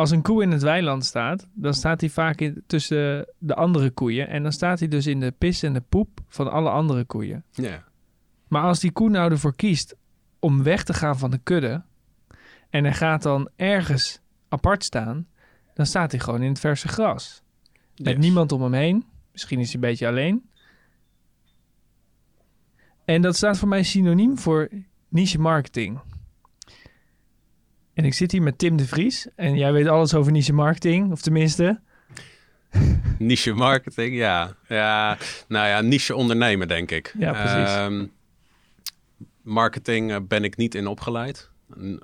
als een koe in het weiland staat, dan staat hij vaak in, tussen de andere koeien. En dan staat hij dus in de pis en de poep van alle andere koeien. Ja. Maar als die koe nou ervoor kiest om weg te gaan van de kudde. en hij gaat dan ergens apart staan. dan staat hij gewoon in het verse gras. Met niemand om hem heen. Misschien is hij een beetje alleen. En dat staat voor mij synoniem voor niche marketing. En ik zit hier met Tim de Vries. En jij weet alles over niche marketing. Of tenminste, Niche marketing, ja. ja. Nou ja, niche ondernemen, denk ik. Ja, precies. Ehm, marketing eh, ben ik niet in opgeleid.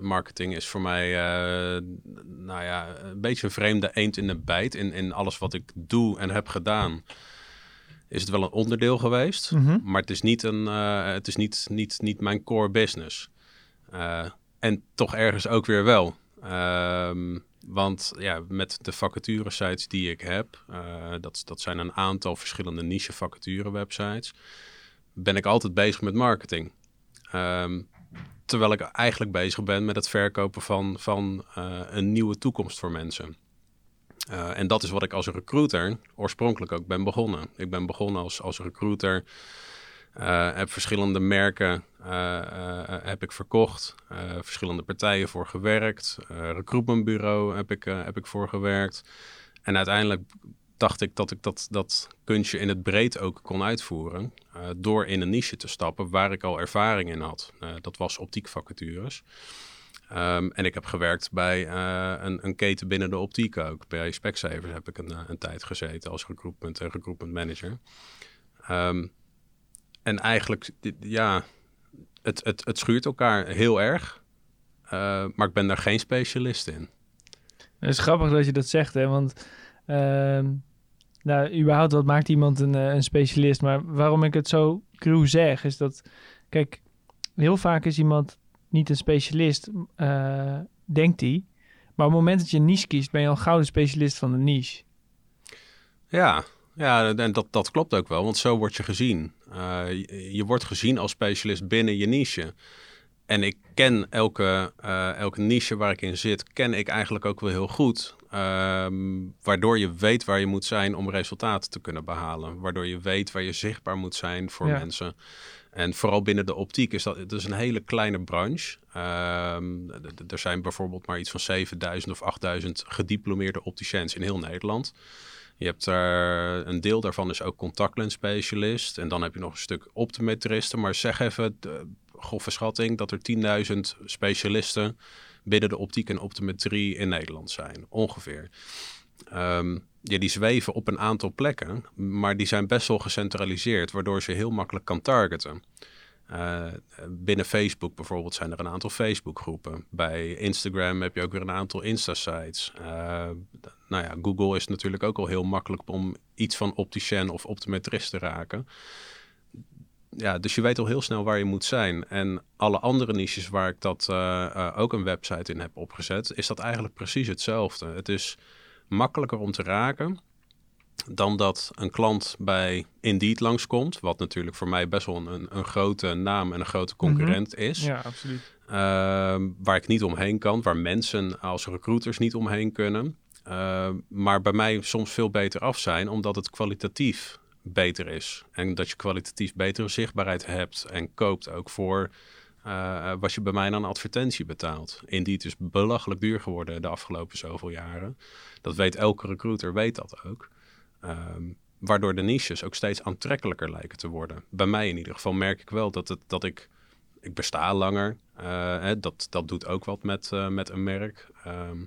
Marketing is voor mij, eh, nou ja, een beetje een vreemde eend in de bijt. In, in alles wat ik doe en heb gedaan, is het wel een onderdeel geweest. Mhm. Maar het is niet, een, eh, het is niet, niet, niet mijn core business. En toch ergens ook weer wel. Ehm, want ja, met de vacaturesites die ik heb, eh, dat, dat zijn een aantal verschillende niche vacature websites, ben ik altijd bezig met marketing. Ehm, terwijl ik eigenlijk bezig ben met het verkopen van, van eh, een nieuwe toekomst voor mensen. Eh, en dat is wat ik als recruiter oorspronkelijk ook ben begonnen. Ik ben begonnen als, als recruiter. Eh, heb verschillende merken eh, eh, heb ik verkocht. verschillende partijen voor gewerkt. recruitmentbureau heb ik, heb ik voor gewerkt. En uiteindelijk dacht ik dat ik dat, dat kunstje in het breed ook kon uitvoeren. door in een niche te stappen waar ik al ervaring in had. Dat was optiekvacatures. Ehm, en ik heb gewerkt bij een, een keten binnen de optiek ook. Bij Specsavers heb ik een, een tijd gezeten als recruitment en recruitment manager. Ehm, en eigenlijk, ja, het, het, het schuurt elkaar heel erg. Eh, maar ik ben daar geen specialist in. Het is grappig dat je dat zegt, hè? Want, ehm, nou, überhaupt, wat maakt iemand een, eh, een specialist? Maar waarom ik het zo cru zeg, is dat, kijk, heel vaak is iemand niet een specialist, eh, denkt hij. Maar op het moment dat je een niche kiest, ben je al gauw de specialist van de niche. Ja, ja en dat, dat klopt ook wel, want zo word je gezien. Eh, je, je wordt gezien als specialist binnen je niche. En ik ken elke, eh, elke niche waar ik in zit, ken ik eigenlijk ook wel heel goed. Ehm, waardoor je weet waar je moet zijn om resultaten te kunnen behalen. Waardoor je weet waar je zichtbaar moet zijn voor Ja. mensen. En vooral binnen de optiek is dat, het is een hele kleine branche. Ehm, er zijn bijvoorbeeld maar iets van 7000 of 8000 gediplomeerde opticiens in heel Nederland. Je hebt er een deel daarvan is ook contactlensspecialist. En dan heb je nog een stuk optometristen. Maar zeg even, de grove schatting, dat er 10.000 specialisten binnen de optiek en optometrie in Nederland zijn. Ongeveer. Ehm, ja, die zweven op een aantal plekken, maar die zijn best wel gecentraliseerd, waardoor ze heel makkelijk kan targeten. Eh, binnen Facebook bijvoorbeeld zijn er een aantal Facebookgroepen. Bij Instagram heb je ook weer een aantal Insta-sites. Eh, nou ja, Google is natuurlijk ook al heel makkelijk om iets van opticien of optometrist te raken. Ja, dus je weet al heel snel waar je moet zijn. En alle andere niches waar ik dat eh, ook een website in heb opgezet, is dat eigenlijk precies hetzelfde. Het is makkelijker om te raken dan dat een klant bij Indeed langskomt. Wat natuurlijk voor mij best wel een, een, grote naam en een grote concurrent is. Ja, absoluut. Ehm, waar ik niet omheen kan, waar mensen als recruiters niet omheen kunnen. Ehm, maar bij mij soms veel beter af zijn, omdat het kwalitatief beter is. En dat je kwalitatief betere zichtbaarheid hebt en koopt ook voor eh, wat je bij mij aan advertentie betaalt. Indeed is belachelijk duur geworden de afgelopen zoveel jaren. Dat weet elke recruiter, weet dat ook. Ehm, waardoor de niches ook steeds aantrekkelijker lijken te worden. Bij mij in ieder geval merk ik wel dat, het, dat ik ik besta langer. Eh, hè, dat, dat doet ook wat met, eh, met een merk. Ehm,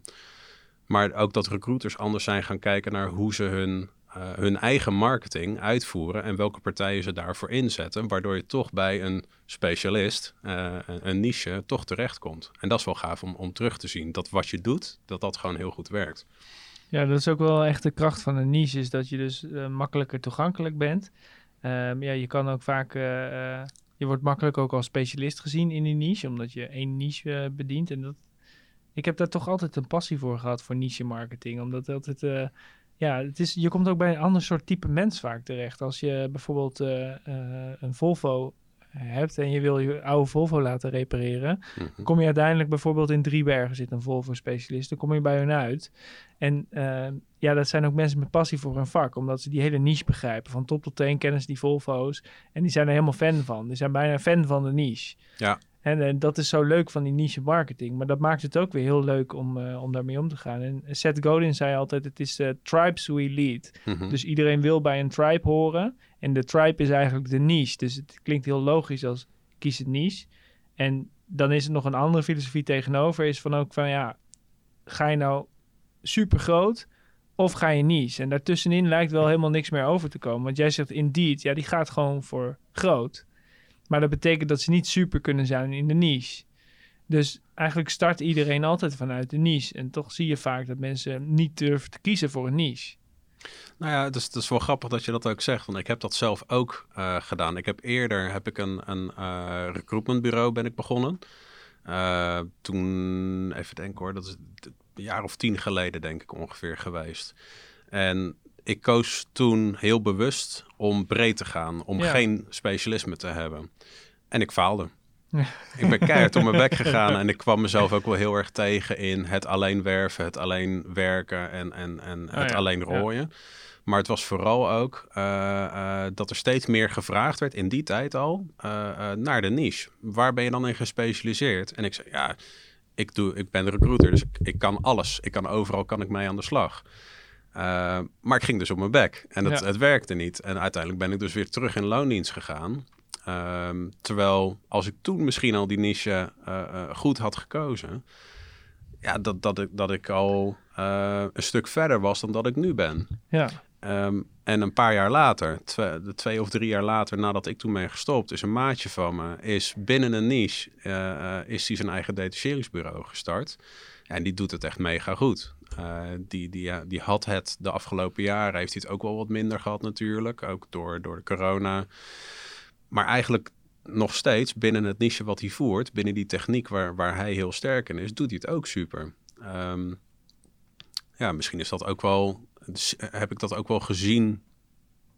maar ook dat recruiters anders zijn gaan kijken naar hoe ze hun, eh, hun eigen marketing uitvoeren en welke partijen ze daarvoor inzetten. Waardoor je toch bij een specialist, een, een niche, toch terechtkomt. En dat is wel gaaf om, om terug te zien dat wat je doet, dat dat gewoon heel goed werkt. Ja, dat is ook wel echt de kracht van een niche, is dat je dus eh, makkelijker toegankelijk bent. Ehm, ja, je kan ook vaak, eh, eh, je wordt makkelijk ook als specialist gezien in die niche, omdat je één niche bedient. En dat, ik heb daar toch altijd een passie voor gehad, voor niche marketing, omdat altijd, ja, het is, je komt ook bij een ander soort type mens vaak terecht. Als je bijvoorbeeld een Volvo hebt en je wil je oude Volvo laten repareren, Mhm. kom je uiteindelijk bijvoorbeeld in Driebergen zit een Volvo-specialist, dan kom je bij hun uit. En eh, ja, dat zijn ook mensen met passie voor hun vak, omdat ze die hele niche begrijpen. Van top tot teen kennen ze die Volvo's en die zijn er helemaal fan van. Die zijn bijna fan van de niche. Ja. En, eh, dat is zo leuk van die niche marketing. Maar dat maakt het ook weer heel leuk om, eh, om daarmee om te gaan. En Seth Godin zei altijd, het is eh, tribes we lead. Mhm. Dus iedereen wil bij een tribe horen. En de tribe is eigenlijk de niche. Dus het klinkt heel logisch als kies het niche. En dan is er nog een andere filosofie tegenover. Is van ook van ja, ga je nou super groot of ga je niche? En daartussenin lijkt wel helemaal niks meer over te komen. Want jij zegt Indeed, ja die gaat gewoon voor groot. Maar dat betekent dat ze niet super kunnen zijn in de niche. Dus eigenlijk start iedereen altijd vanuit de niche. En toch zie je vaak dat mensen niet durven te kiezen voor een niche. Nou ja, het is, het is wel grappig dat je dat ook zegt. Want ik heb dat zelf ook eh, gedaan. Ik heb eerder heb ik een, een eh, recruitmentbureau ben ik begonnen. Eh, toen, even denken hoor, dat is een jaar of tien geleden denk ik ongeveer geweest. En ik koos toen heel bewust om breed te gaan, om Ja. geen specialisme te hebben. En ik faalde. Ik ben keihard om mijn bek gegaan en ik kwam mezelf ook wel heel erg tegen in het alleen werven, het alleen werken en, en, en het Oh ja, alleen ja. rooien. Maar het was vooral ook eh, eh, dat er steeds meer gevraagd werd in die tijd al eh, naar de niche. Waar ben je dan in gespecialiseerd? En ik zei, ja, ik, doe, ik ben recruiter, dus ik, ik kan alles. Ik kan overal kan ik mee aan de slag. Maar ik ging dus op mijn bek en het, Ja. het werkte niet. En uiteindelijk ben ik dus weer terug in loondienst gegaan. Ehm, terwijl als ik toen misschien al die niche eh, eh, goed had gekozen, ja, dat, dat, ik, dat ik al eh, een stuk verder was dan dat ik nu ben. Ja, Ehm, en een paar jaar later, twee, de twee of drie jaar later nadat ik toen ben gestopt, is een maatje van me, is binnen een niche, is hij zijn eigen detacheringsbureau gestart. En die doet het echt mega goed. Die, die, ja, die had het de afgelopen jaren, heeft hij het ook wel wat minder gehad natuurlijk, ook door, door de corona. Maar eigenlijk nog steeds binnen het niche wat hij voert, binnen die techniek waar, waar hij heel sterk in is, doet hij het ook super. Ehm, ja, misschien is dat ook wel, dus, eh, heb ik dat ook wel gezien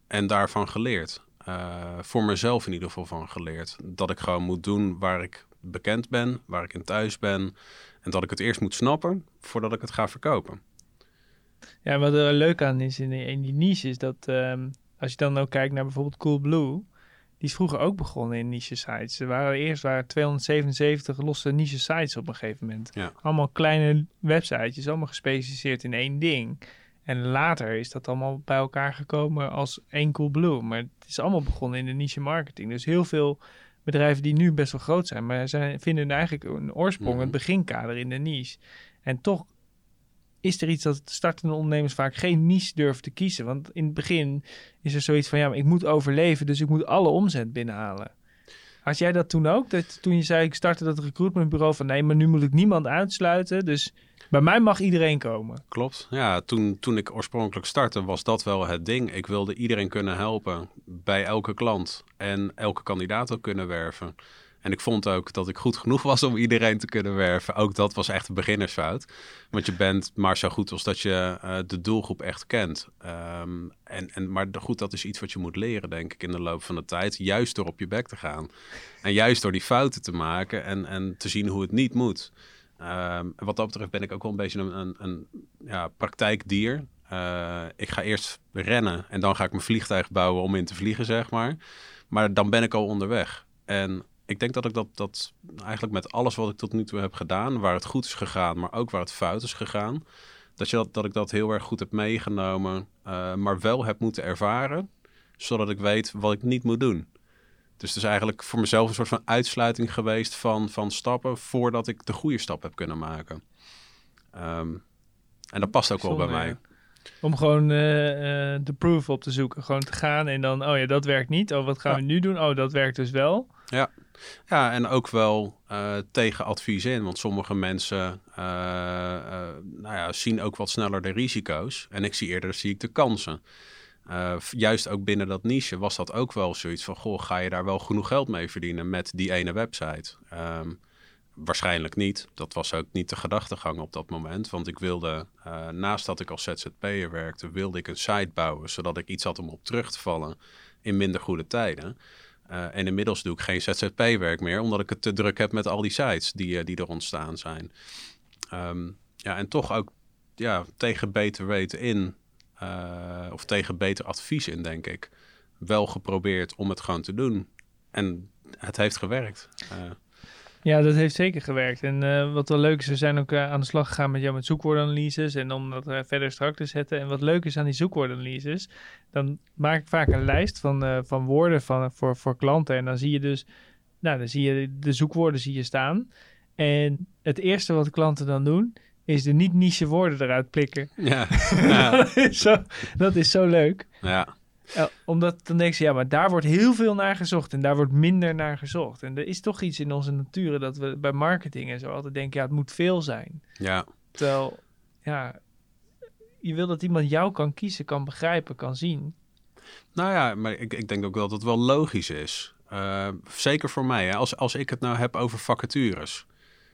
en daarvan geleerd. Eh, voor mezelf in ieder geval van geleerd. Dat ik gewoon moet doen waar ik bekend ben, waar ik in thuis ben. En dat ik het eerst moet snappen voordat ik het ga verkopen. Ja, wat er leuk aan is in die, in die niche is dat ehm, als je dan ook kijkt naar bijvoorbeeld Coolblue, die is vroeger ook begonnen in niche sites. Er waren eerst waren 277 losse niche sites op een gegeven moment. Ja. Allemaal kleine websitejes, allemaal gespecialiseerd in één ding. En later is dat allemaal bij elkaar gekomen als één Coolblue. Maar het is allemaal begonnen in de niche marketing. Dus heel veel bedrijven die nu best wel groot zijn, maar zijn, vinden eigenlijk een oorsprong, Mhm. het beginkader in de niche. En toch is er iets dat startende ondernemers vaak geen niche durven te kiezen. Want in het begin is er zoiets van, ja, maar ik moet overleven, dus ik moet alle omzet binnenhalen. Had jij dat toen ook? Dat toen je zei, ik startte dat recruitmentbureau van, nee, maar nu moet ik niemand uitsluiten, dus bij mij mag iedereen komen. Klopt. Ja, toen, toen ik oorspronkelijk startte was dat wel het ding. Ik wilde iedereen kunnen helpen bij elke klant en elke kandidaat ook kunnen werven. En ik vond ook dat ik goed genoeg was om iedereen te kunnen werven. Ook dat was echt een beginnersfout. Want je bent maar zo goed als dat je eh, de doelgroep echt kent. Ehm, en, en, maar goed, dat is iets wat je moet leren, denk ik, in de loop van de tijd. Juist door op je bek te gaan. En juist door die fouten te maken en, en te zien hoe het niet moet. Ehm, wat dat betreft ben ik ook wel een beetje een, een, een ja, praktijkdier. Eh, ik ga eerst rennen en dan ga ik mijn vliegtuig bouwen om in te vliegen, zeg maar. Maar dan ben ik al onderweg. En ik denk dat ik dat, dat eigenlijk met alles wat ik tot nu toe heb gedaan, waar het goed is gegaan, maar ook waar het fout is gegaan, dat, je dat, dat ik dat heel erg goed heb meegenomen, eh, maar wel heb moeten ervaren, zodat ik weet wat ik niet moet doen. Dus het is eigenlijk voor mezelf een soort van uitsluiting geweest van, van stappen voordat ik de goede stap heb kunnen maken. Ehm, en dat past ook wel bij mij. Om gewoon eh, eh, de proof op te zoeken. Gewoon te gaan en dan, oh ja, dat werkt niet. Oh, wat gaan Ja. we nu doen? Oh, dat werkt dus wel. Ja, en ook wel eh, tegen advies in. Want sommige mensen eh, eh, nou ja, zien ook wat sneller de risico's. En ik zie eerder zie ik de kansen. Juist ook binnen dat niche was dat ook wel zoiets van... Goh, ga je daar wel genoeg geld mee verdienen met die ene website? Ehm, waarschijnlijk niet. Dat was ook niet de gedachtegang op dat moment. Want ik wilde, naast dat ik als ZZP'er werkte... wilde ik een site bouwen, zodat ik iets had om op terug te vallen in minder goede tijden... Uh, en inmiddels doe ik geen ZZP-werk meer, omdat ik het te druk heb met al die sites die, uh, die er ontstaan zijn. Um, ja, en toch ook ja, tegen beter weten in, uh, of tegen beter advies in, denk ik, wel geprobeerd om het gewoon te doen. En het heeft gewerkt. Ja, dat heeft zeker gewerkt. En uh, wat wel leuk is, we zijn ook uh, aan de slag gegaan met jou met zoekwoordanalyses en om dat uh, verder strak te zetten. En wat leuk is aan die zoekwoordanalyses, dan maak ik vaak een lijst van, van woorden van, voor, voor klanten. En dan zie je dus, nou, dan zie je de zoekwoorden zie je staan. En het eerste wat klanten dan doen, is de niet-niche woorden eruit plikken. Ja. ja. dat, is zo, dat is zo leuk. Ja. Ja, omdat dan denk je, ja, maar daar wordt heel veel naar gezocht en daar wordt minder naar gezocht. En er is toch iets in onze natuur dat we bij marketing en zo altijd denken, ja, het moet veel zijn. Ja. Terwijl, ja, je wil dat iemand jou kan kiezen, kan begrijpen, kan zien. Nou ja, maar ik, ik denk ook wel dat het wel logisch is. Uh, zeker voor mij, hè? Als, als ik het nou heb over vacatures.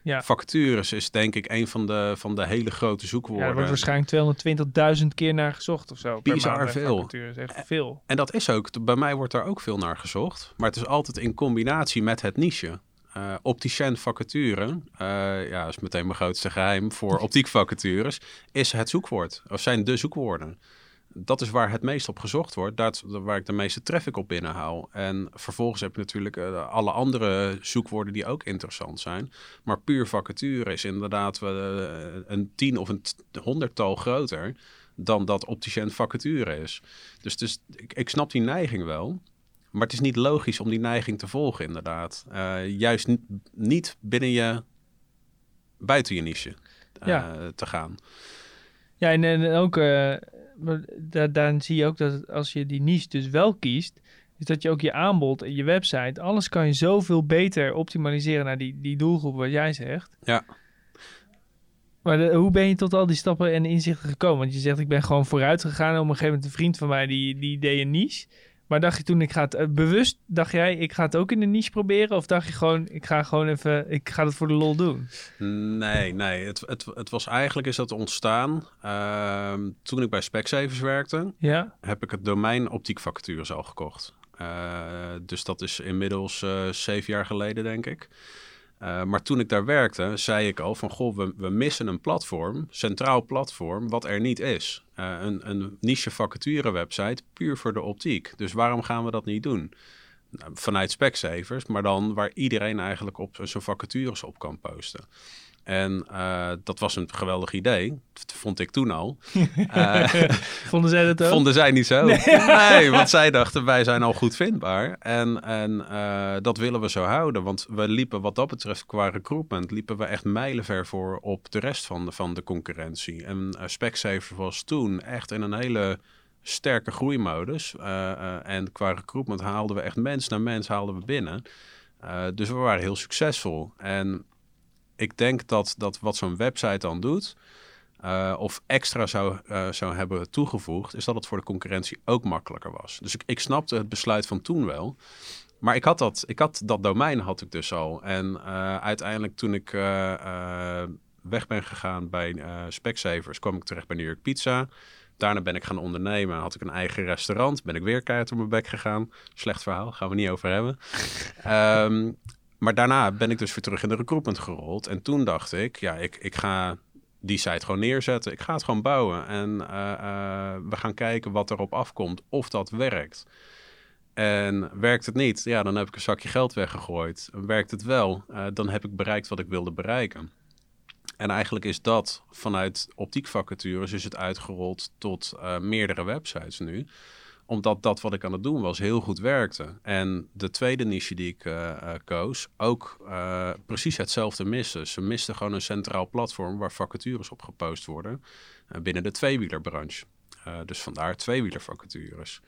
Ja. Vacatures is denk ik een van de, van de hele grote zoekwoorden. Ja, er wordt waarschijnlijk 220.000 keer naar gezocht of zo. Bizar veel. Vacatures, echt veel. En dat is ook, bij mij wordt daar ook veel naar gezocht. Maar het is altijd in combinatie met het niche. Uh, opticien vacature, uh, ja, is meteen mijn grootste geheim voor optiekvacatures, is het zoekwoord. Of zijn de zoekwoorden dat is waar het meest op gezocht wordt. Dat waar ik de meeste traffic op binnenhaal. En vervolgens heb je natuurlijk uh, alle andere zoekwoorden die ook interessant zijn. Maar puur vacature is inderdaad uh, een tien of een honderdtal groter dan dat opticien vacature is. Dus, dus ik, ik snap die neiging wel. Maar het is niet logisch om die neiging te volgen, inderdaad. Uh, juist niet binnen je, buiten je niche ja. te gaan. Ja, en, en ook maar daar, dan zie je ook dat als je die niche dus wel kiest, is dat je ook je aanbod en je website, alles kan je zoveel beter optimaliseren naar die, die doelgroep wat jij zegt. Ja. Maar hoe ben je tot al die stappen en inzichten gekomen? Want je zegt, ik ben gewoon vooruit gegaan. Op een gegeven moment een vriend van mij, die, die deed een niche. Maar dacht je toen, ik ga het uh, bewust, dacht jij, ik ga het ook in de niche proberen? Of dacht je gewoon, ik ga gewoon even, ik ga het voor de lol doen? Nee, nee. Het, het, het was eigenlijk, is dat ontstaan uh, toen ik bij Specsavers werkte. Ja. Heb ik het domein optiekvacatures al gekocht. Uh, dus dat is inmiddels uh, zeven jaar geleden, denk ik. Uh, maar toen ik daar werkte, zei ik al van goh, we, we missen een platform, centraal platform, wat er niet is. Uh, een, een niche vacature website puur voor de optiek. Dus waarom gaan we dat niet doen? Nou, vanuit Specsavers, maar dan waar iedereen eigenlijk op zijn vacatures op kan posten. En uh, dat was een geweldig idee. Dat vond ik toen al. Uh, vonden zij dat ook? Vonden zij niet zo. Nee, nee want zij dachten wij zijn al goed vindbaar. En, en uh, dat willen we zo houden. Want we liepen wat dat betreft qua recruitment... liepen we echt mijlenver voor op de rest van de, van de concurrentie. En Specsavers was toen echt in een hele sterke groeimodus. en qua recruitment haalden we echt mens na mens haalden we binnen. dus we waren heel succesvol. En ik denk dat, dat wat zo'n website dan doet, uh, of extra zou, uh, zou hebben toegevoegd, is dat het voor de concurrentie ook makkelijker was. Dus ik, ik snapte het besluit van toen wel. Maar ik had dat, ik had dat domein had ik dus al. En uh, uiteindelijk toen ik weg ben gegaan bij Specsavers, kwam ik terecht bij New York Pizza. Daarna ben ik gaan ondernemen. Had ik een eigen restaurant. Ben ik weer keihard op mijn bek gegaan. Slecht verhaal, gaan we niet over hebben. um, maar daarna ben ik dus weer terug in de recruitment gerold. En toen dacht ik, ja, ik, ik ga die site gewoon neerzetten. Ik ga het gewoon bouwen. En uh, uh, we gaan kijken wat erop afkomt, of dat werkt. En werkt het niet, ja, dan heb ik een zakje geld weggegooid. Werkt het wel, uh, dan heb ik bereikt wat ik wilde bereiken. En eigenlijk is dat vanuit optiekvacatures is het uitgerold tot meerdere websites nu omdat dat wat ik aan het doen was heel goed werkte. En de tweede niche die ik uh, uh, koos ook uh, precies hetzelfde miste. Ze misten gewoon een centraal platform waar vacatures op gepost worden binnen de tweewielerbranche. dus vandaar tweewielervacatures.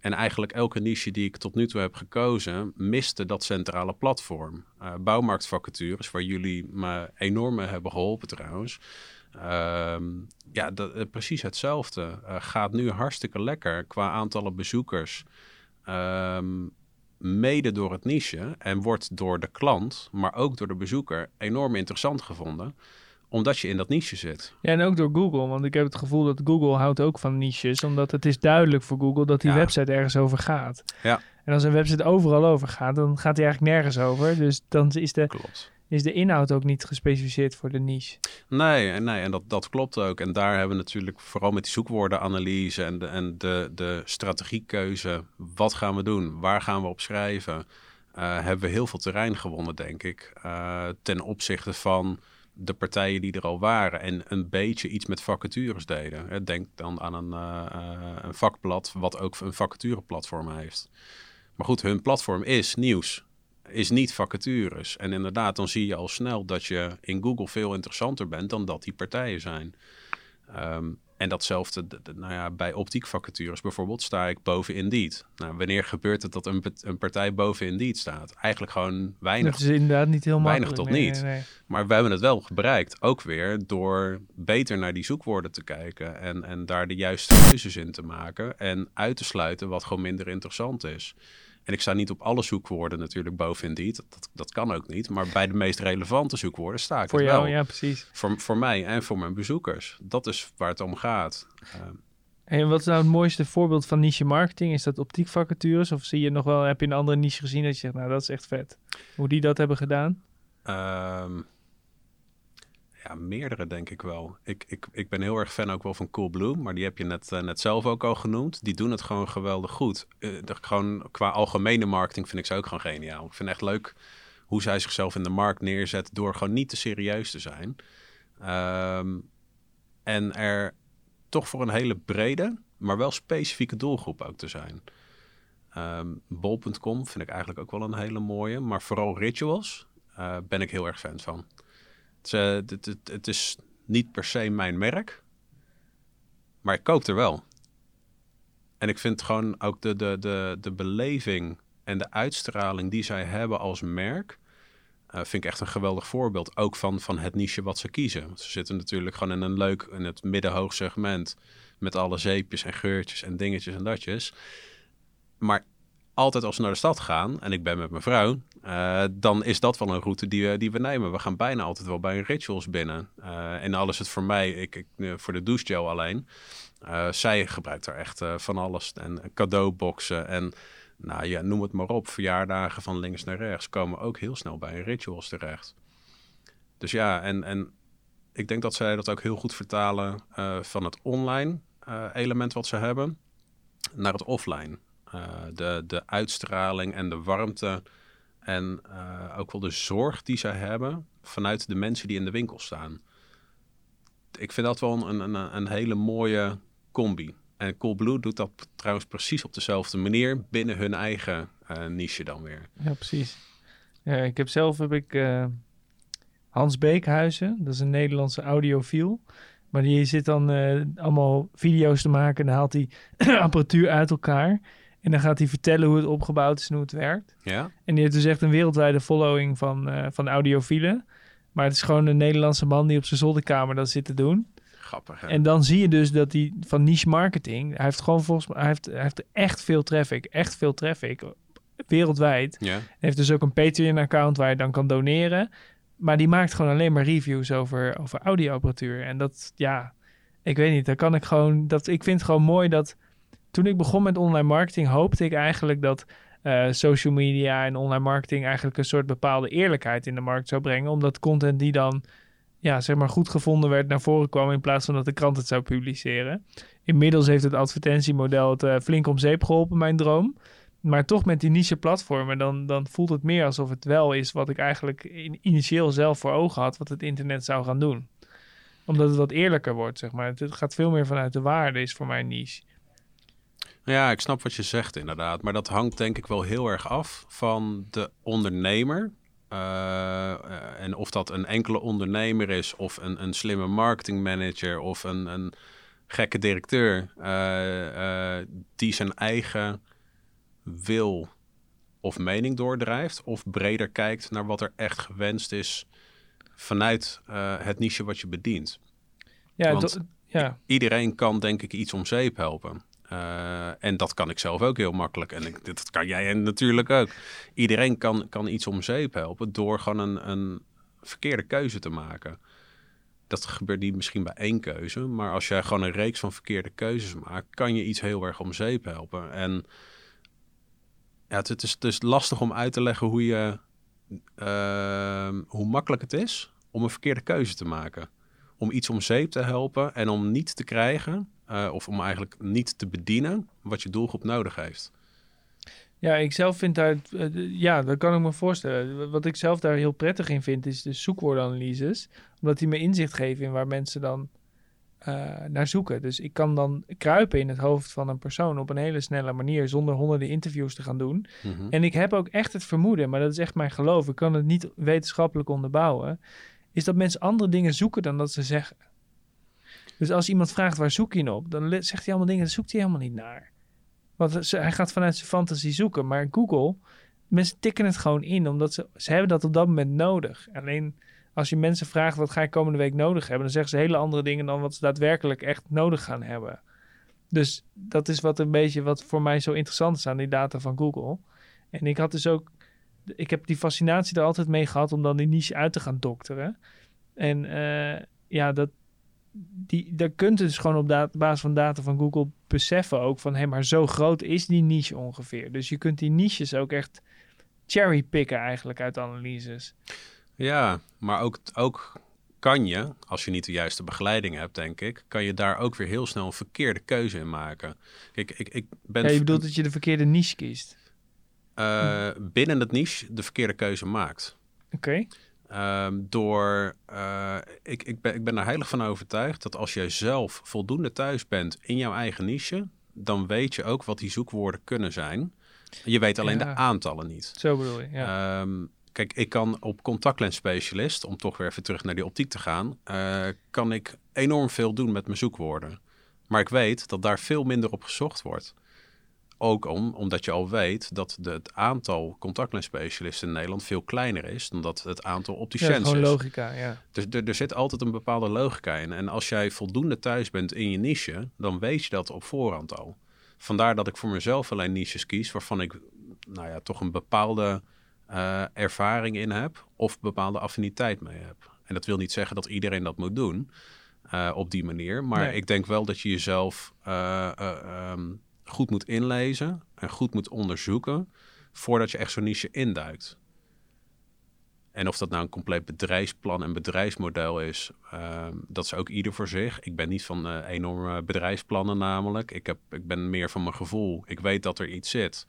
En eigenlijk elke niche die ik tot nu toe heb gekozen, miste dat centrale platform. bouwmarktvacatures, waar jullie me enorm hebben geholpen trouwens. Um, ja, dat, uh, precies hetzelfde. Uh, gaat nu hartstikke lekker qua aantallen bezoekers. Um, mede door het niche en wordt door de klant, maar ook door de bezoeker enorm interessant gevonden omdat je in dat niche zit. Ja, en ook door Google. Want ik heb het gevoel dat Google houdt ook van niches. Omdat het is duidelijk voor Google dat die ja. website ergens over gaat. Ja. En En als een website overal over gaat, dan gaat hij eigenlijk nergens over. Dus dan is de, Klopt. Is de inhoud ook niet gespecificeerd voor de niche. Nee, nee, en dat, dat klopt ook. En daar hebben we natuurlijk vooral met die zoekwoordenanalyse en de, en de, de strategiekeuze. Wat gaan we doen? Waar gaan we op schrijven? eh, hebben we heel veel terrein gewonnen, denk ik. eh, ten opzichte van de partijen die er al waren en een beetje iets met vacatures deden. Hè, Denk dan aan een, eh, eh, een vakblad wat ook een vacatureplatform heeft. Maar goed, hun platform is nieuws, is niet vacatures. En inderdaad, dan zie je al snel dat je in Google veel interessanter bent dan dat die partijen zijn. Ehm, en datzelfde, nou ja, bij optiekvacatures bijvoorbeeld sta ik boven Indeed. Nou, wanneer gebeurt het dat een, een partij boven Indeed staat? Eigenlijk gewoon weinig. Dat is inderdaad niet heel Weinig tot Nee, niet. nee, nee. Maar we hebben het wel bereikt. Ook weer door beter naar die zoekwoorden te kijken. En, en daar de juiste keuzes in te maken. En uit te sluiten wat gewoon minder interessant is. En ik sta niet op alle zoekwoorden natuurlijk boven Indeed. Dat, dat kan ook niet. Maar bij de meest relevante zoekwoorden sta ik Voor het jou, wel. ja, precies. Voor, voor mij en voor mijn bezoekers. Dat is waar het om gaat. Ehm, En wat is nou het mooiste voorbeeld van niche marketing? Is dat optiekvacatures? Of zie je nog wel, heb je een andere niche gezien dat je zegt, nou dat is echt vet. Hoe die dat hebben gedaan? Ehm, meerdere denk ik wel. Ik, ik, ik ben heel erg fan ook wel van Coolblue, maar die heb je net, eh, net zelf ook al genoemd. Die doen het gewoon geweldig goed. Eh, gewoon qua algemene marketing vind ik ze ook gewoon geniaal. Ik vind echt leuk hoe zij zichzelf in de markt neerzet door gewoon niet te serieus te zijn. Ehm, en er toch voor een hele brede, maar wel specifieke doelgroep ook te zijn. Ehm Bol.com vind ik eigenlijk ook wel een hele mooie, maar vooral rituals eh, ben ik heel erg fan van. Het, het, is niet per se mijn merk, maar ik koop er wel. En ik vind gewoon ook de, de, de, de beleving en de uitstraling die zij hebben als merk, eh, vind ik echt een geweldig voorbeeld. Ook van, van het niche wat ze kiezen. Ze zitten natuurlijk gewoon in een leuk, in het middenhoog segment. Met alle zeepjes en geurtjes en dingetjes en datjes. Maar altijd als we naar de stad gaan, en ik ben met mijn vrouw, eh, dan is dat wel een route die we, die we nemen. We gaan bijna altijd wel bij rituals binnen. Eh, en alles het voor mij, ik, ik, eh, voor de douchegel alleen. Zij gebruikt er echt van alles. En cadeauboxen en nou ja, noem het maar op. Verjaardagen van links naar rechts komen ook heel snel bij rituals terecht. Dus ja, en, en ik denk dat zij dat ook heel goed vertalen van het online element wat ze hebben naar het offline. Eh, de, de uitstraling en de warmte en eh, ook wel de zorg die zij hebben vanuit de mensen die in de winkel staan. Ik vind dat wel een, een, een hele mooie combi. En Coolblue doet dat trouwens precies op dezelfde manier binnen hun eigen eh, niche dan weer. Ja, precies. Ik heb zelf heb ik Hans Beekhuizen, dat is een Nederlandse audiofiel. Maar die zit dan allemaal video's te maken en haalt hij apparatuur uit elkaar. En dan gaat hij vertellen hoe het opgebouwd is en hoe het werkt. Ja? En die heeft dus echt een wereldwijde following van, eh van audiofielen. Maar het is gewoon een Nederlandse man die op zijn zolderkamer dat zit te doen. Grappig. Hè? En dan zie je dus dat hij van niche marketing, hij heeft gewoon volgens mij, hij heeft, hij heeft echt veel traffic, echt veel traffic, wereldwijd. ja? Hij heeft dus ook een Patreon-account waar je dan kan doneren. Maar die maakt gewoon alleen maar reviews over, over audioapparatuur. En dat, ja, ik weet niet, daar kan ik gewoon, dat, ik vind het gewoon mooi dat toen ik begon met online marketing, hoopte ik eigenlijk dat eh, social media en online marketing eigenlijk een soort bepaalde eerlijkheid in de markt zou brengen. Omdat content die dan, ja, zeg maar goed gevonden werd naar voren kwam in plaats van dat de krant het zou publiceren. Inmiddels heeft het advertentiemodel het eh, flink om zeep geholpen, mijn droom. Maar toch met die niche platformen, dan, dan voelt het meer alsof het wel is wat ik eigenlijk in, initieel zelf voor ogen had, wat het internet zou gaan doen. Omdat het wat eerlijker wordt, zeg maar. Het, het gaat veel meer vanuit de waarde, is voor mij niche. Ja, ik snap wat je zegt inderdaad. Maar dat hangt denk ik wel heel erg af van de ondernemer. Uh, uh, en of dat een enkele ondernemer is, of een, een slimme marketingmanager, of een, een gekke directeur, uh, die zijn eigen wil of mening doordrijft, of breder kijkt naar wat er echt gewenst is vanuit het niche wat je bedient. Ja, Want ja. iedereen kan denk ik iets om zeep helpen. Uh, en dat kan ik zelf ook heel makkelijk. En ik, dat kan jij natuurlijk ook. Iedereen kan, kan iets om zeep helpen door gewoon een, een verkeerde keuze te maken. Dat gebeurt niet misschien bij één keuze. Maar als jij gewoon een reeks van verkeerde keuzes maakt, kan je iets heel erg om zeep helpen. En ja, het, het is dus lastig om uit te leggen hoe je ehm, hoe makkelijk het is om een verkeerde keuze te maken. Om iets om zeep te helpen en om niet te krijgen, eh, of om eigenlijk niet te bedienen wat je doelgroep nodig heeft. Ja, ik zelf vind daar, eh, ja, dat kan ik me voorstellen. Wat ik zelf daar heel prettig in vind, is de zoekwoordanalyses. Omdat die me inzicht geven in waar mensen dan eh, naar zoeken. Dus ik kan dan kruipen in het hoofd van een persoon op een hele snelle manier, zonder honderden interviews te gaan doen. Mhm. En ik heb ook echt het vermoeden, maar dat is echt mijn geloof, ik kan het niet wetenschappelijk onderbouwen, is dat mensen andere dingen zoeken dan dat ze zeggen. Dus als iemand vraagt waar zoek je op, dan zegt hij allemaal dingen, daar zoekt hij helemaal niet naar. Want hij gaat vanuit zijn fantasie zoeken. Maar Google, mensen tikken het gewoon in, omdat ze, ze hebben dat op dat moment nodig. Alleen als je mensen vraagt wat ga je komende week nodig hebben, dan zeggen ze hele andere dingen dan wat ze daadwerkelijk echt nodig gaan hebben. Dus dat is wat een beetje wat voor mij zo interessant is aan die data van Google. En ik had dus ook, ik heb die fascinatie er altijd mee gehad om dan die niche uit te gaan dokteren. En eh, ja, dat, die, daar kunt je dus gewoon op basis van data van Google beseffen ook van, hé, maar zo groot is die niche ongeveer. Dus je kunt die niches ook echt cherrypicken eigenlijk uit analyses. Ja, maar ook, ook kan je, als je niet de juiste begeleiding hebt, denk ik, kan je daar ook weer heel snel een verkeerde keuze in maken. Kijk, ik, ik ben Ja, je bedoelt dat je de verkeerde niche kiest. eh, binnen het niche de verkeerde keuze maakt. Oké. Ehm, door, eh, ik, ik, ben, ik ben er heilig van overtuigd dat als jij zelf voldoende thuis bent in jouw eigen niche, dan weet je ook wat die zoekwoorden kunnen zijn. Je weet alleen Ja. de aantallen niet. Zo bedoel je, ja. Ehm, kijk, ik kan op contactlensspecialist, om toch weer even terug naar die optiek te gaan, eh, kan ik enorm veel doen met mijn zoekwoorden. Maar ik weet dat daar veel minder op gezocht wordt. Ook om, omdat je al weet dat de, het aantal contactlensspecialisten in Nederland veel kleiner is dan dat het aantal ja, opticiens gewoon is. logica, ja. Dus er, er zit altijd een bepaalde logica in. En als jij voldoende thuis bent in je niche, dan weet je dat op voorhand al. Vandaar dat ik voor mezelf alleen niches kies waarvan ik nou ja, toch een bepaalde eh, ervaring in heb of bepaalde affiniteit mee heb. En dat wil niet zeggen dat iedereen dat moet doen eh, op die manier. Maar Nee. ik denk wel dat je jezelf eh, ehm, goed moet inlezen en goed moet onderzoeken voordat je echt zo'n niche induikt. En of dat nou een compleet bedrijfsplan en bedrijfsmodel is, ehm, dat is ook ieder voor zich. Ik ben niet van eh, enorme bedrijfsplannen namelijk. Ik, heb, ik ben meer van mijn gevoel. Ik weet dat er iets zit.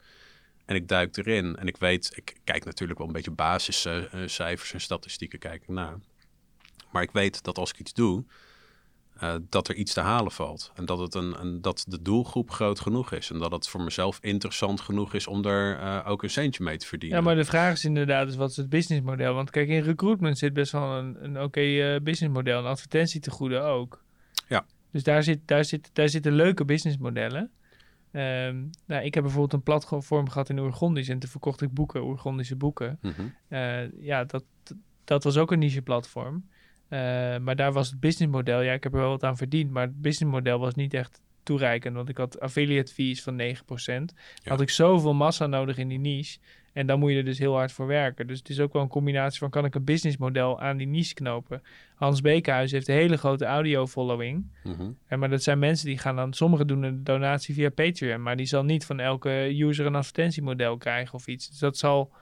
En ik duik erin. En ik weet, ik kijk natuurlijk wel een beetje basiscijfers en statistieken kijk ik naar. Maar ik weet dat als ik iets doe, eh, dat er iets te halen valt. En dat, het een, een, dat de doelgroep groot genoeg is. En dat het voor mezelf interessant genoeg is om er eh, ook een centje mee te verdienen. Ja, maar de vraag is inderdaad, dus wat is het businessmodel? Want kijk, in recruitment zit best wel een, een oké eh, businessmodel. En advertentietegoeden ook. Ja. Dus daar, zit, daar, zit, daar zitten leuke businessmodellen. Ehm, nou, ik heb bijvoorbeeld een platform gehad in Oergondisch en toen verkocht ik boeken, Oergondische boeken. Mhm. Ja, dat, dat was ook een niche platform. Eh, maar daar was het businessmodel, ja, ik heb er wel wat aan verdiend, maar het businessmodel was niet echt toereikend, want ik had affiliate fees van 9%. Had ik zoveel massa nodig in die niche en dan moet je er dus heel hard voor werken. Dus het is ook wel een combinatie van kan ik een businessmodel aan die niche knopen. Hans Bekenhuis heeft een hele grote audio following. Mhm. En maar dat zijn mensen die gaan dan, sommigen doen een donatie via Patreon, maar die zal niet van elke user een advertentiemodel krijgen of iets. Dus dat zal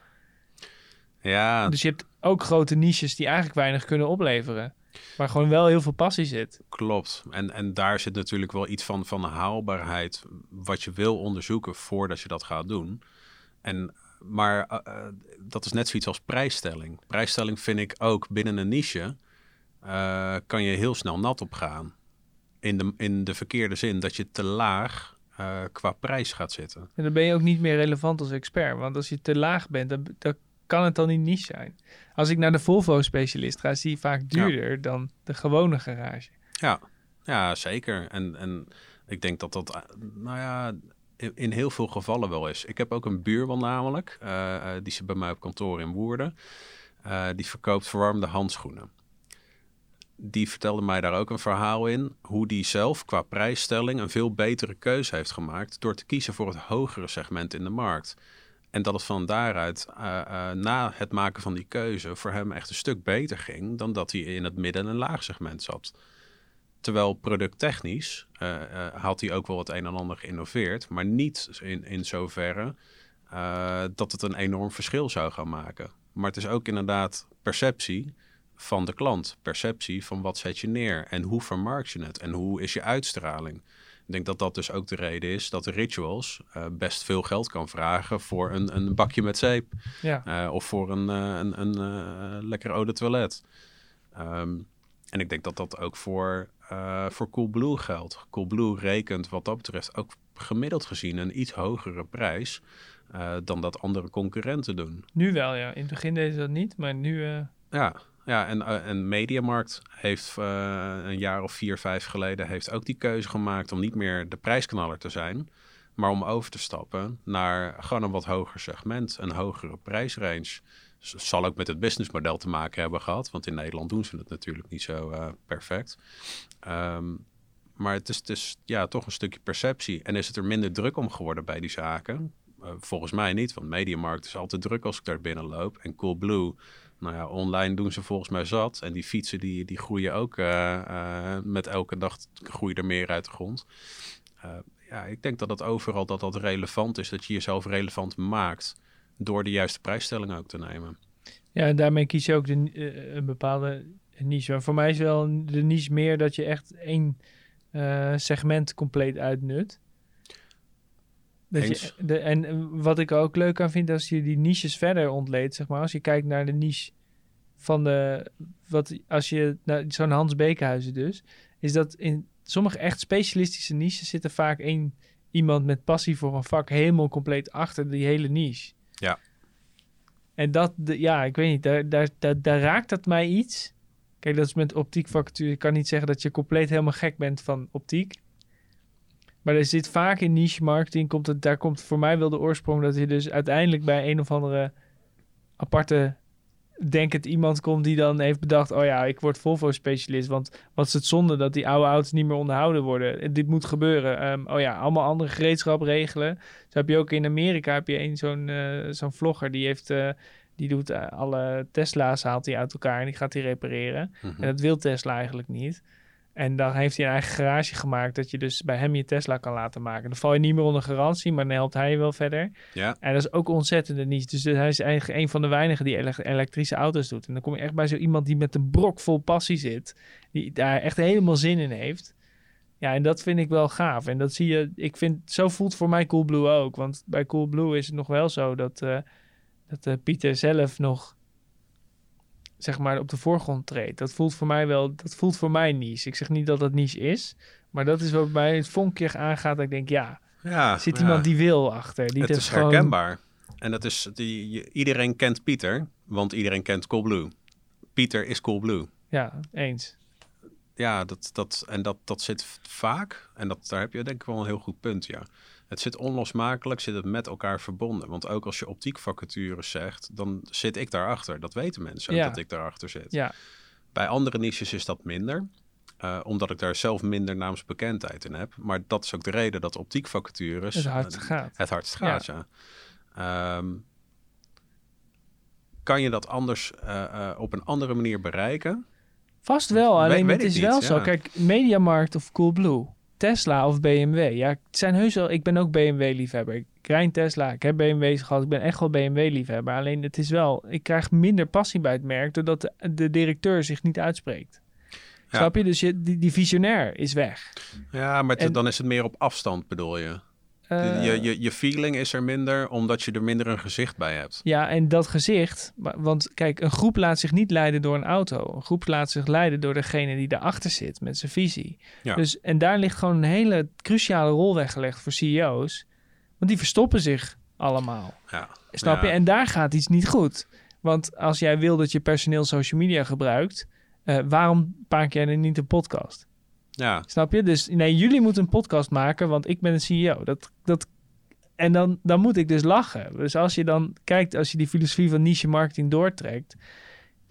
Ja, dus je hebt ook grote niches die eigenlijk weinig kunnen opleveren. Waar gewoon wel heel veel passie zit. Klopt. En, en daar zit natuurlijk wel iets van, van haalbaarheid wat je wil onderzoeken voordat je dat gaat doen. En, maar eh, eh, dat is net zoiets als prijsstelling. Prijsstelling vind ik ook binnen een niche eh, kan je heel snel nat opgaan. In de, in de verkeerde zin dat je te laag qua prijs gaat zitten. En dan ben je ook niet meer relevant als expert. Want als je te laag bent, dan, dan kan het dan niet niche zijn. Als ik naar de Volvo-specialist ga, is die vaak duurder dan de gewone garage. Ja, ja zeker. En, en ik denk dat dat, eh, nou ja, in, heel veel gevallen wel is. Ik heb ook een buurman namelijk, eh, eh, die zit bij mij op kantoor in Woerden. Die verkoopt verwarmde handschoenen. Die vertelde mij daar ook een verhaal in, hoe die zelf qua prijsstelling een veel betere keuze heeft gemaakt door te kiezen voor het hogere segment in de markt. En dat het van daaruit, eh, eh, na het maken van die keuze, voor hem echt een stuk beter ging dan dat hij in het midden- en laag segment zat. Terwijl producttechnisch eh, had hij ook wel het een en ander geïnnoveerd, maar niet in, in zoverre dat het een enorm verschil zou gaan maken. Maar het is ook inderdaad perceptie van de klant. Perceptie van wat zet je neer en hoe vermarkt je het en hoe is je uitstraling. Ik denk dat dat dus ook de reden is dat de rituals uh, best veel geld kan vragen voor een, een bakje met zeep. Ja. Uh, of voor een, uh, een, een lekker eau de toilet. Um, en ik denk dat dat ook voor, voor Coolblue geldt. Coolblue rekent wat dat betreft ook gemiddeld gezien een iets hogere prijs dan dat andere concurrenten doen. Nu wel, ja. In het begin deden ze dat niet, maar nu... Ja, ja, en, uh, en Mediamarkt heeft uh, een jaar of vier, vijf geleden heeft ook die keuze gemaakt om niet meer de prijsknaller te zijn, maar om over te stappen naar gewoon een wat hoger segment, een hogere prijsrange. Dus zal ook met het businessmodel te maken hebben gehad, want in Nederland doen ze het natuurlijk niet zo uh, perfect. Um, maar het is, is ja, toch een stukje perceptie. En is het er minder druk om geworden bij die zaken? volgens mij niet, want Mediamarkt is altijd druk als ik daar binnen loop. En Coolblue nou ja, online doen ze volgens mij zat. En die fietsen die, die groeien ook uh, uh, met elke dag groeien er meer uit de grond. Uh, ja, ik denk dat dat overal dat dat relevant is. Dat je jezelf relevant maakt door de juiste prijsstelling ook te nemen. Ja, en daarmee kies je ook de, een bepaalde niche. Maar voor mij is wel de niche meer dat je echt één segment compleet uitnut. Dat je, de, en wat ik ook leuk aan vind, als je die niches verder ontleedt, zeg maar, als je kijkt naar de niche van de, wat, als je, nou, zo'n Hans Beekhuizen dus, is dat in sommige echt specialistische niches zitten vaak één iemand met passie voor een vak helemaal compleet achter die hele niche. Ja. En dat, de, ja, ik weet niet, daar, daar, daar, daar raakt dat mij iets. Kijk, dat is met optiekvacature. Ik kan niet zeggen dat je compleet helemaal gek bent van optiek. Maar er zit vaak in niche marketing, komt het, daar komt voor mij wel de oorsprong dat je dus uiteindelijk bij een of andere aparte denkend iemand komt die dan heeft bedacht, oh ja, ik word Volvo-specialist, want wat is het zonde dat die oude auto's niet meer onderhouden worden? Dit moet gebeuren. Um, oh ja, allemaal andere gereedschap regelen. Zo heb je ook in Amerika heb je een zo'n uh, zo'n vlogger die heeft, uh, die doet uh, alle Tesla's haalt hij uit elkaar en die gaat die repareren. Mm -hmm. En dat wil Tesla eigenlijk niet. En dan heeft hij een eigen garage gemaakt dat je dus bij hem je Tesla kan laten maken. Dan val je niet meer onder garantie, maar dan helpt hij je wel verder. Ja. En dat is ook ontzettend niet. Dus hij is eigenlijk een van de weinigen die ele elektrische auto's doet. En dan kom je echt bij zo iemand die met een brok vol passie zit. Die daar echt helemaal zin in heeft. Ja, en dat vind ik wel gaaf. En dat zie je, ik vind, zo voelt voor mij Coolblue ook. Want bij Coolblue is het nog wel zo dat, uh, dat uh, Pieter zelf nog zeg maar op de voorgrond treedt. Dat voelt voor mij wel, dat voelt voor mij niche. Ik zeg niet dat dat niche is, maar dat is wat bij het vonkje aangaat. Dat ik denk, ja, ja zit ja. iemand die wil achter. Die het is gewoon... herkenbaar. En dat is, die, iedereen kent Pieter, want iedereen kent Coolblue. Pieter is Coolblue. Ja, eens. Ja, dat, dat, en dat, dat zit vaak, en dat, daar heb je denk ik wel een heel goed punt, ja. Het zit onlosmakelijk, zit het met elkaar verbonden. Want ook als je optiekvacatures zegt, dan zit ik daarachter. Dat weten mensen ja. dat ik daarachter zit. Ja. Bij andere niches is dat minder. Uh, omdat ik daar zelf minder naamsbekendheid in heb. Maar dat is ook de reden dat optiekvacatures... Het hardst gaat. Het hardst gaat, ja. ja. Um, kan je dat anders uh, uh, op een andere manier bereiken? Vast wel, alleen weet, weet het is wel zo. Kijk, Mediamarkt of Coolblue Tesla of BMW. Ja, het zijn heus wel. Ik ben ook BMW-liefhebber. Ik rijd Tesla. Ik heb BMW's gehad. Ik ben echt wel BMW-liefhebber. Alleen het is wel. Ik krijg minder passie bij het merk. doordat de, de directeur zich niet uitspreekt. Ja. Snap je? Dus je, die, die visionair is weg. Ja, maar en, dan is het meer op afstand, bedoel je? Uh, je, je, je feeling is er minder omdat je er minder een gezicht bij hebt. Ja, en dat gezicht, want kijk, een groep laat zich niet leiden door een auto. Een groep laat zich leiden door degene die daarachter zit met zijn visie. Ja. Dus, en daar ligt gewoon een hele cruciale rol weggelegd voor CEO's. Want die verstoppen zich allemaal. Ja. Snap ja. je? En daar gaat iets niet goed. Want als jij wil dat je personeel social media gebruikt, uh, waarom maak jij dan niet een podcast? Ja. Snap je? Dus nee, jullie moeten een podcast maken, want ik ben een CEO. Dat, dat, en dan, dan moet ik dus lachen. Dus als je dan kijkt, als je die filosofie van niche marketing doortrekt,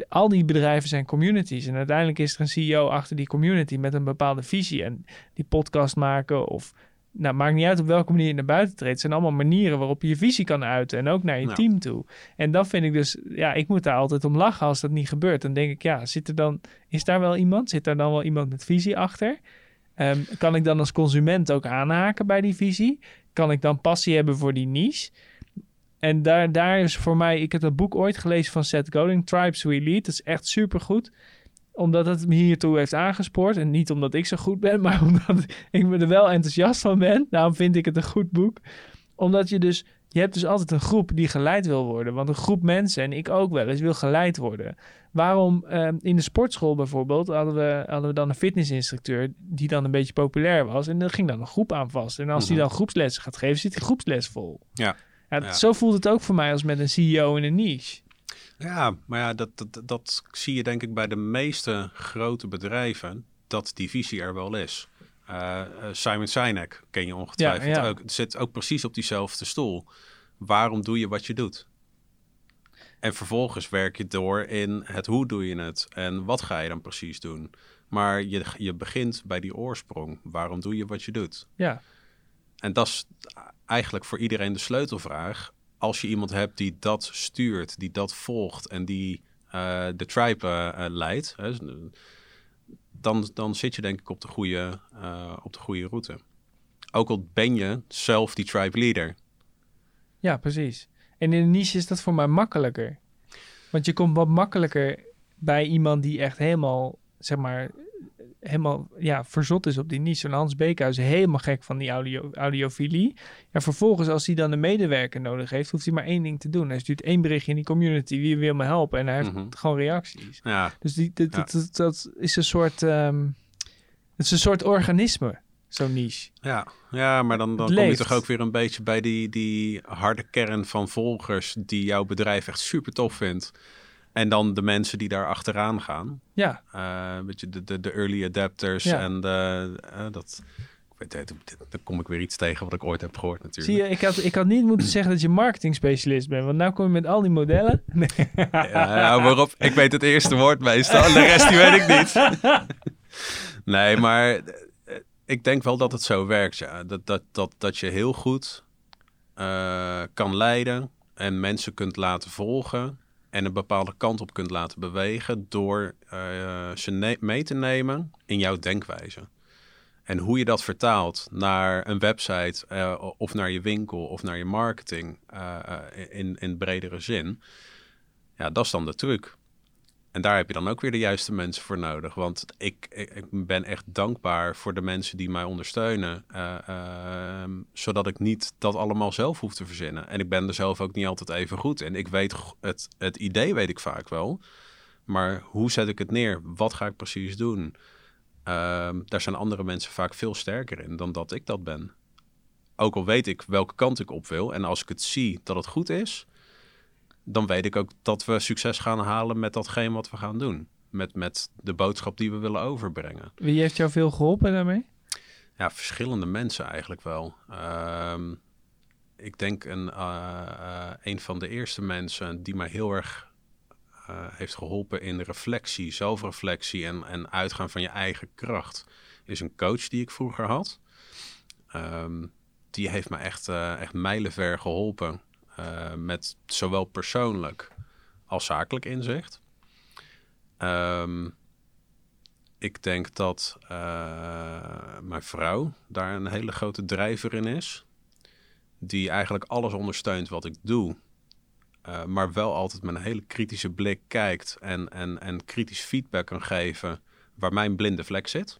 al die bedrijven zijn communities. En uiteindelijk is er een CEO achter die community met een bepaalde visie. En die podcast maken of nou, maakt niet uit op welke manier je naar buiten treedt. Het zijn allemaal manieren waarop je je visie kan uiten. En ook naar je team toe. En dat vind ik dus... Ja, ik moet daar altijd om lachen als dat niet gebeurt. Dan denk ik, ja, zit er dan... Is daar wel iemand? Zit daar dan wel iemand met visie achter? Ehm, kan ik dan als consument ook aanhaken bij die visie? Kan ik dan passie hebben voor die niche? En daar, daar is voor mij, ik heb dat boek ooit gelezen van Seth Godin, Tribes We Lead. Dat is echt supergoed. Omdat het me hiertoe heeft aangespoord. En niet omdat ik zo goed ben, maar omdat ik me er wel enthousiast van ben. Daarom vind ik het een goed boek. Omdat je dus, je hebt dus altijd een groep die geleid wil worden. Want een groep mensen, en ik ook wel eens, wil geleid worden. Waarom ehm, in de sportschool bijvoorbeeld hadden we, hadden we dan een fitnessinstructeur die dan een beetje populair was. En er ging dan een groep aan vast. En als Mhm. die dan groepslessen gaat geven, zit die groepsles vol. Ja. Ja, Ja. Zo voelt het ook voor mij als met een CEO in een niche. Ja, maar ja, dat, dat, dat zie je denk ik bij de meeste grote bedrijven, dat die visie er wel is. Eh, eh, Simon Sinek ken je ongetwijfeld Ja, ja. ook. Zit ook precies op diezelfde stoel. Waarom doe je wat je doet? En vervolgens werk je door in het hoe doe je het en wat ga je dan precies doen. Maar je, je begint bij die oorsprong. Waarom doe je wat je doet? Ja, En dat is eigenlijk voor iedereen de sleutelvraag. Als je iemand hebt die dat stuurt, die dat volgt en die eh, de tribe eh, eh, leidt, hè, dan, dan zit je denk ik op de, goede, op de goede route. Ook al ben je zelf die tribe leader. ja, precies. En in een niche is dat voor mij makkelijker. Want je komt wat makkelijker bij iemand die echt helemaal, zeg maar, helemaal ja, verzot is op die niche. Zo'n Hans Beekhuis, helemaal gek van die audio, audiofilie. Ja, vervolgens, als hij dan een medewerker nodig heeft, hoeft hij maar één ding te doen. Hij stuurt één berichtje in die community, wie wil me helpen? En hij heeft Mhm. gewoon reacties. Ja, Dus die, dat, Ja. dat, dat, dat is een soort, ehm, het is een soort organisme, zo'n niche. ja, ja maar dan, dan kom je toch ook weer een beetje bij die, die harde kern van volgers die jouw bedrijf echt super tof vindt. En dan de mensen die daar achteraan gaan. Ja, Eh, weet je, de, de, de early adapters Ja. en de, eh, dat... Ik weet, dan kom ik weer iets tegen wat ik ooit heb gehoord natuurlijk. zie je, ik had, ik had niet moeten zeggen dat je marketing specialist bent, want nou kom je met al die modellen. Nee. Ja, ja, waarop? Ik weet het eerste woord meestal de rest die weet ik niet. Nee, maar eh, ik denk wel dat het zo werkt, ja. Dat, dat, dat, dat je heel goed eh, kan leiden en mensen kunt laten volgen en een bepaalde kant op kunt laten bewegen door eh, ze mee te nemen in jouw denkwijze. En hoe je dat vertaalt naar een website eh, of naar je winkel of naar je marketing eh, in, in bredere zin. Ja, dat is dan de truc. En daar heb je dan ook weer de juiste mensen voor nodig. Want ik, ik, ben echt dankbaar voor de mensen die mij ondersteunen. eh, ehm, zodat ik niet dat allemaal zelf hoef te verzinnen. En ik ben er zelf ook niet altijd even goed in. Ik weet het, het idee weet ik vaak wel. Maar hoe zet ik het neer? Wat ga ik precies doen? Ehm, daar zijn andere mensen vaak veel sterker in dan dat ik dat ben. Ook al weet ik welke kant ik op wil. En als ik het zie dat het goed is, dan weet ik ook dat we succes gaan halen met datgene wat we gaan doen. Met, met de boodschap die we willen overbrengen. Wie heeft jou veel geholpen daarmee? Ja, verschillende mensen eigenlijk wel. Ehm, ik denk een, eh, eh, een van de eerste mensen die mij heel erg eh, heeft geholpen in reflectie, zelfreflectie en, en uitgaan van je eigen kracht, is een coach die ik vroeger had. Ehm, die heeft me echt, echt mijlenver geholpen eh, met zowel persoonlijk als zakelijk inzicht. Ehm, ik denk dat eh, mijn vrouw daar een hele grote drijver in is. Die eigenlijk alles ondersteunt wat ik doe. eh, maar wel altijd met een hele kritische blik kijkt en, en, en kritisch feedback kan geven waar mijn blinde vlek zit.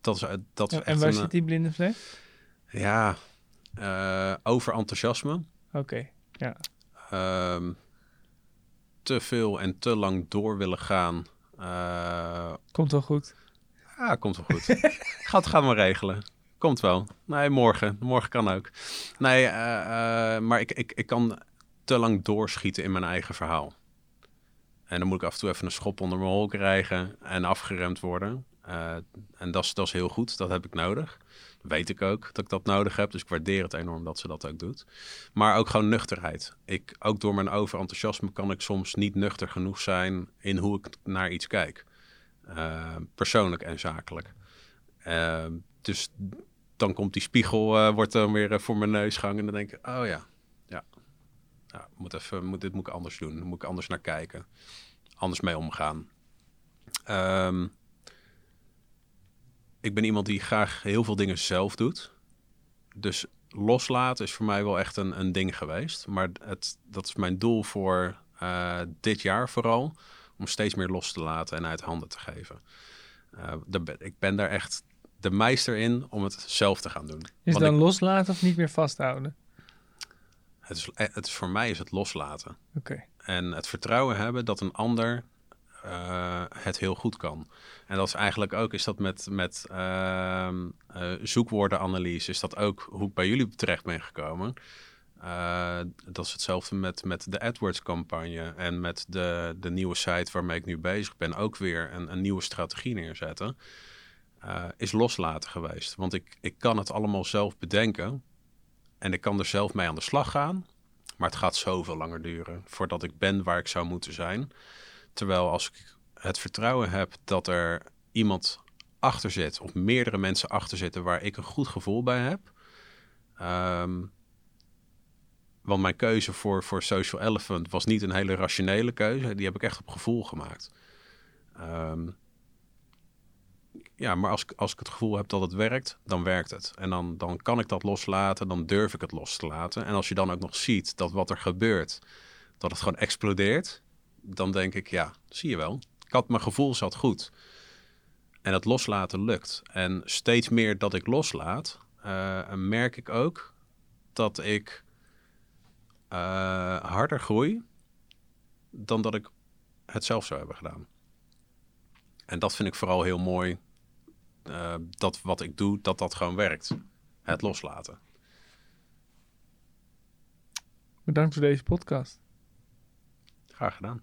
Dat is, dat is en echt waar een, zit die blinde vlek? Ja, eh over enthousiasme. Oké, Ehm, te veel en te lang door willen gaan. Eh, komt wel goed. Ja, komt wel goed. Gaat, gaan we regelen. Komt wel. Nee, morgen. Morgen kan ook. Nee, eh, maar ik, ik, ik kan te lang doorschieten in mijn eigen verhaal. En dan moet ik af en toe even een schop onder mijn hol krijgen en afgeremd worden. En dat is, dat is heel goed. Dat heb ik nodig. Weet ik ook dat ik dat nodig heb. Dus ik waardeer het enorm dat ze dat ook doet. Maar ook gewoon nuchterheid. Ik, ook door mijn overenthousiasme kan ik soms niet nuchter genoeg zijn in hoe ik naar iets kijk. Eh, persoonlijk en zakelijk. Eh, dus dan komt die spiegel, eh, wordt dan weer voor mijn neus gehangen. En dan denk ik, oh ja, ja, moet even, moet, dit moet ik anders doen. Moet ik anders naar kijken. Anders mee omgaan. Ehm, ik ben iemand die graag heel veel dingen zelf doet. Dus loslaten is voor mij wel echt een, een ding geweest. Maar het, dat is mijn doel voor eh, dit jaar vooral. Om steeds meer los te laten en uit handen te geven. Uh, ik ben daar echt de meester in om het zelf te gaan doen. Is het dan loslaten of niet meer vasthouden? Het is, eh, het is, voor mij is het loslaten. Oké. En het vertrouwen hebben dat een ander uh, het heel goed kan. En dat is eigenlijk ook, is dat met, met uh, uh, zoekwoordenanalyse, is dat ook hoe ik bij jullie terecht ben gekomen. dat is hetzelfde met, met de AdWords-campagne en met de, de nieuwe site waarmee ik nu bezig ben, ook weer een, een nieuwe strategie neerzetten. is loslaten geweest. Want ik, ik kan het allemaal zelf bedenken en ik kan er zelf mee aan de slag gaan. Maar het gaat zoveel langer duren voordat ik ben waar ik zou moeten zijn. Terwijl als ik het vertrouwen heb dat er iemand achter zit, of meerdere mensen achter zitten waar ik een goed gevoel bij heb. Um, want mijn keuze voor, voor Social Elephant was niet een hele rationele keuze. Die heb ik echt op gevoel gemaakt. Um, ja, maar als, als ik het gevoel heb dat het werkt, dan werkt het. En dan, dan kan ik dat loslaten, dan durf ik het los te laten. En als je dan ook nog ziet dat wat er gebeurt, dat het gewoon explodeert, dan denk ik, ja, zie je wel. Ik had mijn gevoel zat goed. En het loslaten lukt. En steeds meer dat ik loslaat, uh, merk ik ook dat ik uh, harder groei dan dat ik het zelf zou hebben gedaan. En dat vind ik vooral heel mooi. Uh, dat wat ik doe, dat dat gewoon werkt. Het loslaten. Bedankt voor deze podcast. Graag gedaan.